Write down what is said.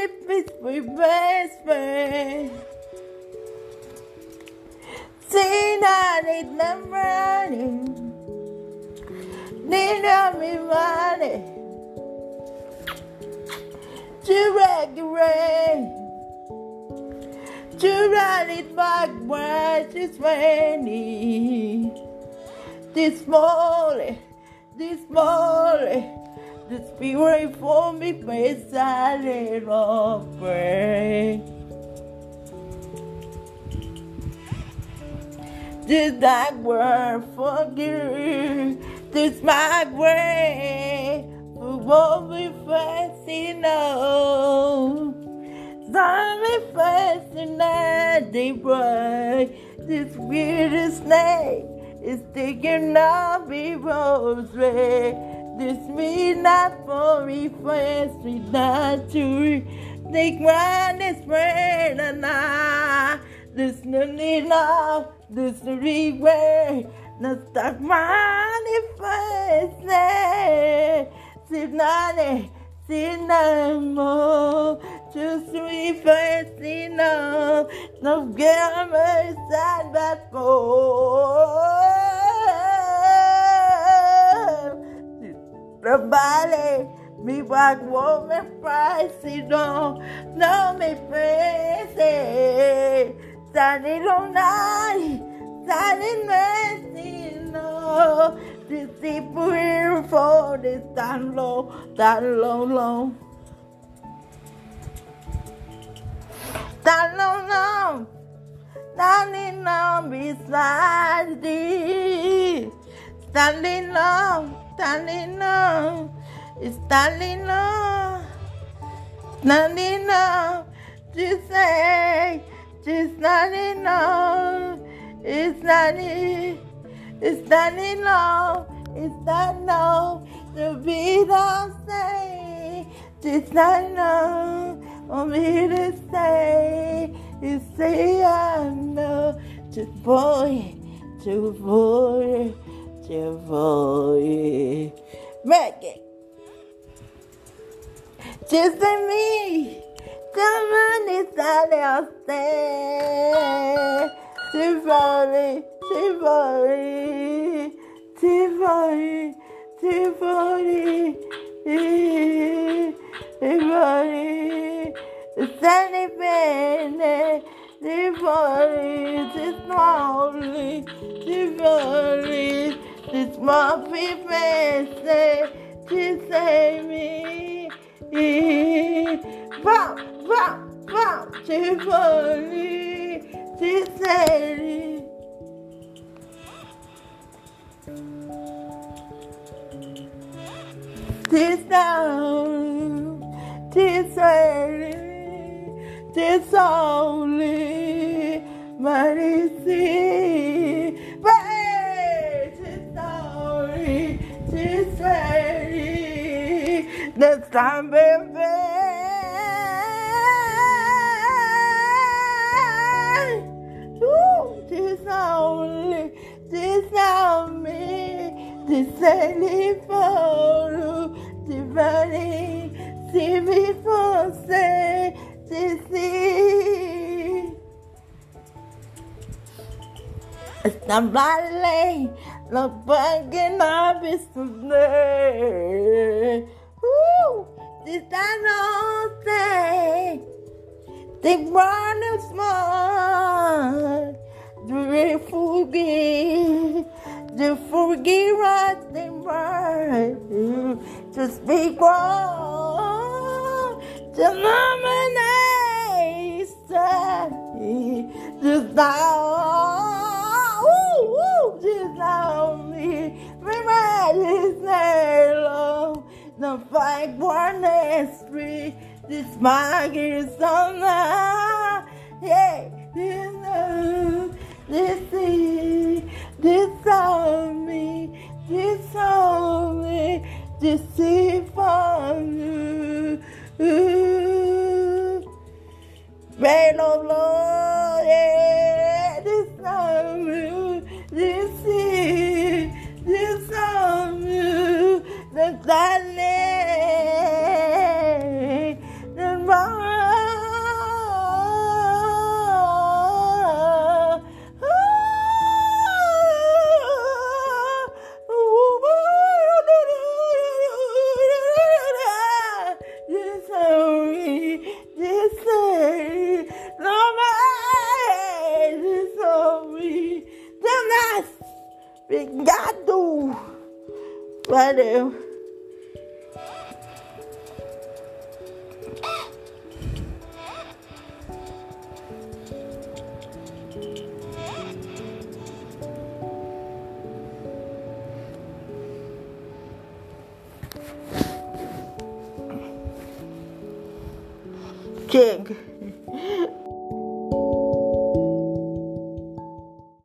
if it's my best friend. See that it's never running. Need me money to the rain. To run it back where it's raining. This morning, this morning, the spirit for me face a little pray. This dark world for you, this my way, for what we facing now. Zombie facing that they break, this weird snake is taking off people's way. This midnight for me first, not to grind this friend and I. This no need now, this no regret. No stop manifesting. Eh? See nothing, see no more. Just reflecting on no gamma side but for the body. Me walk woman pricey don't know me on night, standing mercy, no. This here for this down low, down low, low. Down low, low. Standing on beside thee. Standing low, standing low. Standing low. Standing low. Just say, just standing low. It's standing, it's standing low. It's standing low. The beat don't say, just standing low. Want me to say, you say I know. Just boy, just boy, just boy. Make it. Just like me. Someone is out there. Tivoli, Tivoli, Tivoli, Tivoli, Tivoli. Sunny bene, Tivoli, Tivoli, Tivoli. This muffy face to save me. Bop, bop, bop, Tivoli, Tivoli. Tis down, tis early, tis only sea. Early, the time baby. Ooh, tis only, tis on me, tis only for divine, see me for say, to see. Somebody, look back in office today. Woo! This I know say, they run a smart, the forgive, the forgive us, they run, to speak wrong, to nominate, just now, woo, woo, just now this name, the fight one free. This on the yeah, this love, this is, this on me, this on me, this is for Gado. Valeu. Chega.